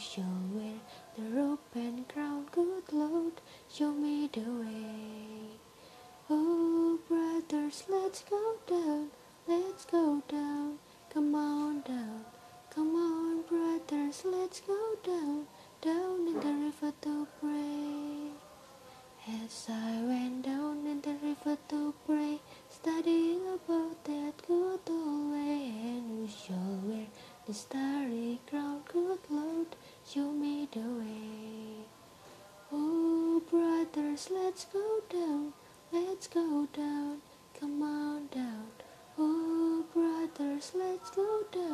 shall wear the robe and crown, good Lord, show me the way. Oh, brothers, let's go down, let's go down, come on down, come on, brothers, let's go down, down in the river to pray. As I went down in the river to pray, studying about that good old way, and who shall wear the starry crown, good Lord, show me the way. Oh, brothers, let's go down, let's go down, come on down. Oh, brothers, let's go down,